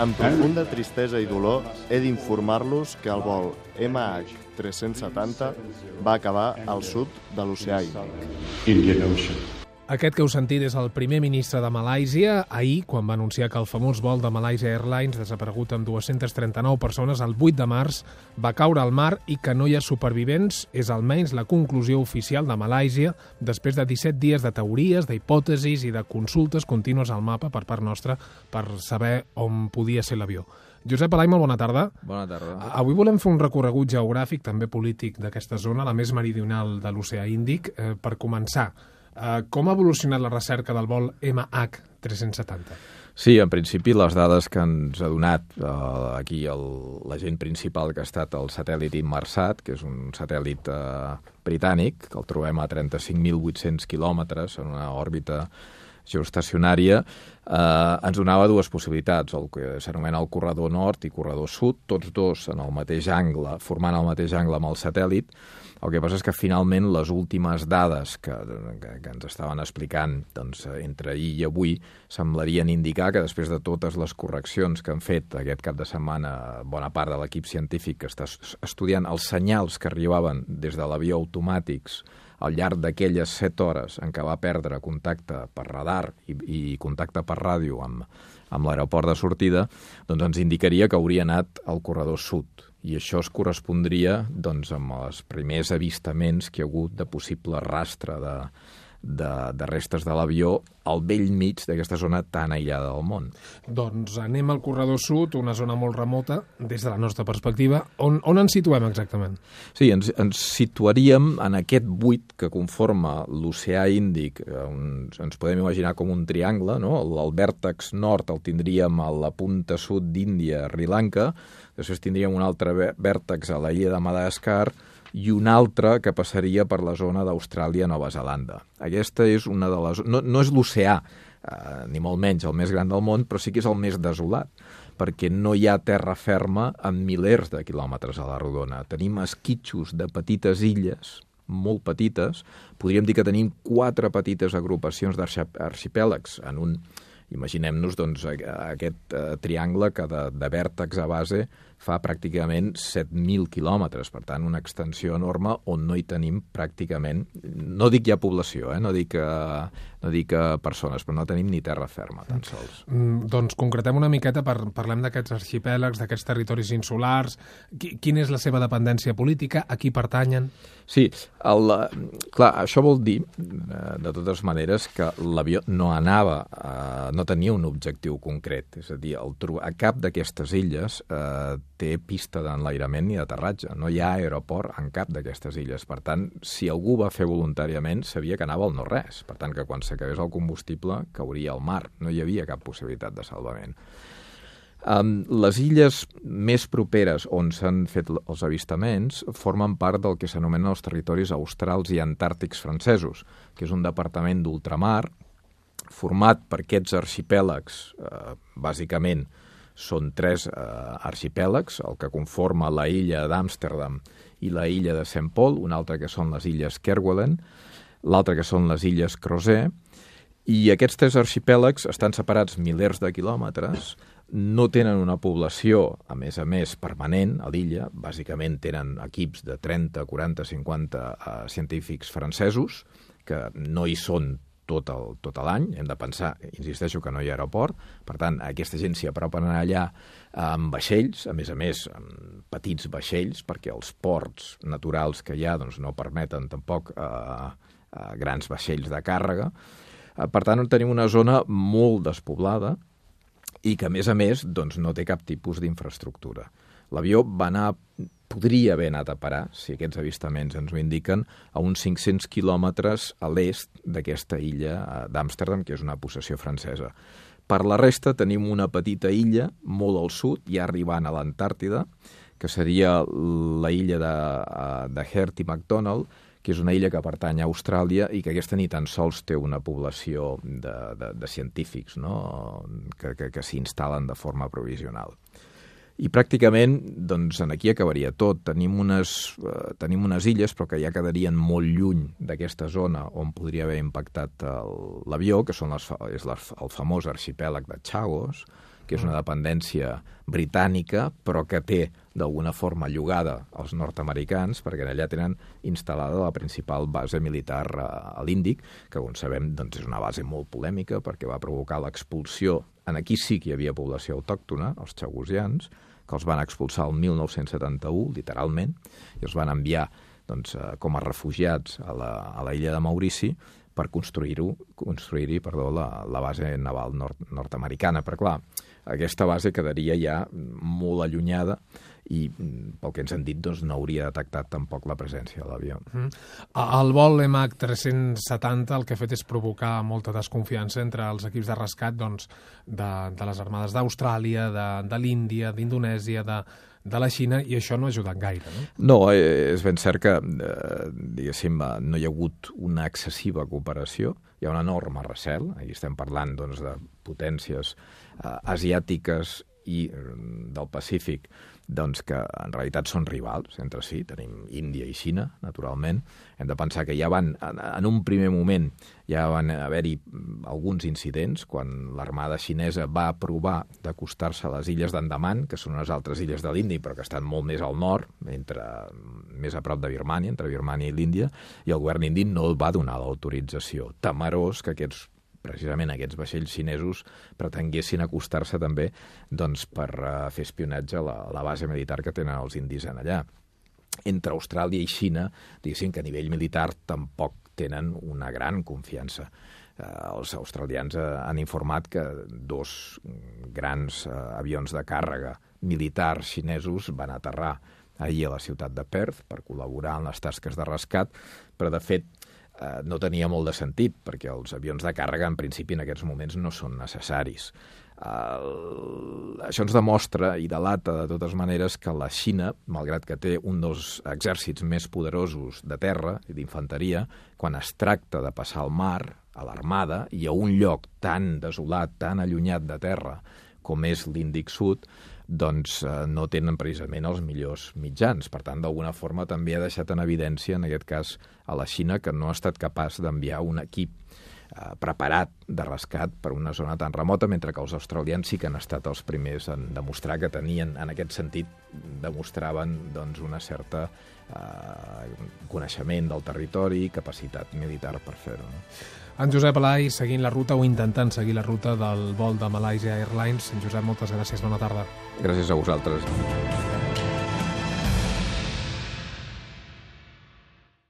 Amb profunda tristesa i dolor, he d'informar-los que el vol MH370 va acabar al sud de l'oceà Ocean. Aquest que heu sentit és el primer ministre de Malàisia ahir, quan va anunciar que el famós vol de Malaysia Airlines, desaparegut amb 239 persones el 8 de març, va caure al mar i que no hi ha supervivents és almenys la conclusió oficial de Malàisia després de 17 dies de teories, d'hipòtesis i de consultes contínues al mapa per part nostra per saber on podia ser l'avió. Josep Alai, molt bona tarda. Bona tarda. Avui volem fer un recorregut geogràfic, també polític, d'aquesta zona, la més meridional de l'oceà Índic. Eh, per començar, eh, com ha evolucionat la recerca del vol MH370? Sí, en principi les dades que ens ha donat eh, aquí l'agent principal que ha estat el satèl·lit Inmarsat, que és un satèl·lit eh, britànic, que el trobem a 35.800 quilòmetres en una òrbita geoestacionària, eh, ens donava dues possibilitats, el que s'anomena el corredor nord i corredor sud, tots dos en el mateix angle, formant el mateix angle amb el satèl·lit. El que passa és que finalment les últimes dades que, que, que ens estaven explicant doncs, entre ahir i avui semblarien indicar que després de totes les correccions que han fet aquest cap de setmana bona part de l'equip científic que està estudiant els senyals que arribaven des de l'avió automàtics al llarg d'aquelles set hores en què va perdre contacte per radar i, i contacte per ràdio amb, amb l'aeroport de sortida, doncs ens indicaria que hauria anat al corredor sud. I això es correspondria doncs, amb els primers avistaments que hi ha hagut de possible rastre de, de, de restes de l'avió al vell mig d'aquesta zona tan aïllada del món. Doncs anem al corredor sud, una zona molt remota, des de la nostra perspectiva. On, on ens situem exactament? Sí, ens, ens situaríem en aquest buit que conforma l'oceà Índic, on ens podem imaginar com un triangle, no? el, vèrtex nord el tindríem a la punta sud d'Índia, Sri Lanka, després tindríem un altre vèrtex a la illa de Madagascar, i un altre que passaria per la zona d'Austràlia-Nova Zelanda. Aquesta és una de les... No, no és l'oceà, eh, ni molt menys el més gran del món, però sí que és el més desolat, perquè no hi ha terra ferma en milers de quilòmetres a la rodona. Tenim esquitxos de petites illes, molt petites, podríem dir que tenim quatre petites agrupacions d'arxipèlegs en un, imaginem-nos doncs, aquest eh, triangle que de, de vèrtex a base fa pràcticament 7.000 quilòmetres, per tant, una extensió enorme on no hi tenim pràcticament, no dic ja població, eh? no, dic, uh, no dic uh, persones, però no tenim ni terra ferma, tan sols. Mm, doncs concretem una miqueta, per, parlem d'aquests arxipèlegs, d'aquests territoris insulars, qui, quina és la seva dependència política, a qui pertanyen? Sí, el, clar, això vol dir, eh, de totes maneres, que l'avió no anava, eh, no tenia un objectiu concret, és a dir, el, a cap d'aquestes illes eh, té pista d'enlairament ni d'aterratge. No hi ha aeroport en cap d'aquestes illes. Per tant, si algú va fer voluntàriament, sabia que anava al no-res. Per tant, que quan s'acabés el combustible, cauria al mar. No hi havia cap possibilitat de salvament. Um, les illes més properes on s'han fet els avistaments formen part del que s'anomenen els territoris australs i antàrtics francesos, que és un departament d'ultramar format per aquests arxipèlegs, eh, bàsicament, són tres eh, arxipèlegs, el que conforma la illa d'Amsterdam i la illa de St. Paul, un altre que són les illes Kerguelen, l'altre que són les illes Crozet, i aquests tres arxipèlegs estan separats milers de quilòmetres, no tenen una població, a més a més, permanent a l'illa, bàsicament tenen equips de 30, 40, 50 uh, científics francesos, que no hi són tot el, tot l'any, hem de pensar, insisteixo, que no hi ha aeroport, per tant, aquesta gent s'hi apropen allà amb vaixells, a més a més, amb petits vaixells, perquè els ports naturals que hi ha doncs, no permeten tampoc eh, eh, grans vaixells de càrrega. Eh, per tant, tenim una zona molt despoblada i que, a més a més, doncs, no té cap tipus d'infraestructura. L'avió va anar podria haver anat a parar, si aquests avistaments ens ho indiquen, a uns 500 quilòmetres a l'est d'aquesta illa d'Amsterdam, que és una possessió francesa. Per la resta tenim una petita illa molt al sud, ja arribant a l'Antàrtida, que seria la illa de, eh, de Hert i McDonald, que és una illa que pertany a Austràlia i que aquesta ni tan sols té una població de, de, de científics no? que, que, que s'hi instal·len de forma provisional. I pràcticament, doncs, en aquí acabaria tot. Tenim unes, eh, tenim unes illes, però que ja quedarien molt lluny d'aquesta zona on podria haver impactat l'avió, que són les, és les, el famós arxipèlag de Chagos, que és una dependència britànica, però que té d'alguna forma llogada als nord-americans, perquè allà tenen instal·lada la principal base militar eh, a l'Índic, que, com sabem, doncs, és una base molt polèmica perquè va provocar l'expulsió, en aquí sí que hi havia població autòctona, els xagusians, que els van expulsar el 1971, literalment, i els van enviar doncs, eh, com a refugiats a la, a de Maurici per construir-hi construir perdó, la, la base naval nord, nord-americana. Però, clar, aquesta base quedaria ja molt allunyada i pel que ens han dit doncs, no hauria detectat tampoc la presència de l'avió. Mm. El vol MH370 el que ha fet és provocar molta desconfiança entre els equips de rescat doncs, de, de les armades d'Austràlia, de, de l'Índia, d'Indonèsia, de, de la Xina, i això no ha ajudat gaire, no? No, eh, és ben cert que, eh, diguéssim, no hi ha hagut una excessiva cooperació, hi ha un enorme recel, ahir estem parlant doncs, de potències eh, asiàtiques i mm, del Pacífic doncs que en realitat són rivals entre si, tenim Índia i Xina, naturalment. Hem de pensar que ja van, en un primer moment, ja van haver-hi alguns incidents, quan l'armada xinesa va provar d'acostar-se a les illes d'Andaman, que són unes altres illes de l'Índia, però que estan molt més al nord, entre, més a prop de Birmània, entre Birmània i l'Índia, i el govern indi no va donar l'autorització, temerós que aquests precisament aquests vaixells xinesos pretenguessin acostar-se també doncs, per uh, fer espionatge a la, a la base militar que tenen els indis en allà. Entre Austràlia i Xina, diguéssim que a nivell militar tampoc tenen una gran confiança. Uh, els australians uh, han informat que dos grans uh, avions de càrrega militars xinesos van aterrar ahir a la ciutat de Perth per col·laborar en les tasques de rescat, però de fet eh, no tenia molt de sentit, perquè els avions de càrrega, en principi, en aquests moments no són necessaris. El... Això ens demostra i delata de totes maneres que la Xina, malgrat que té un dels exèrcits més poderosos de terra i d'infanteria, quan es tracta de passar el mar a l'armada i a un lloc tan desolat, tan allunyat de terra com és l'Índic Sud, doncs eh, no tenen precisament els millors mitjans. Per tant, d'alguna forma també ha deixat en evidència, en aquest cas, a la Xina, que no ha estat capaç d'enviar un equip eh, preparat de rescat per una zona tan remota, mentre que els australians sí que han estat els primers en demostrar que tenien, en aquest sentit, demostraven doncs, una certa eh, coneixement del territori i capacitat militar per fer-ho. No? En Josep Alai, seguint la ruta o intentant seguir la ruta del vol de Malaysia Airlines. En Josep, moltes gràcies, bona tarda. Gràcies a vosaltres.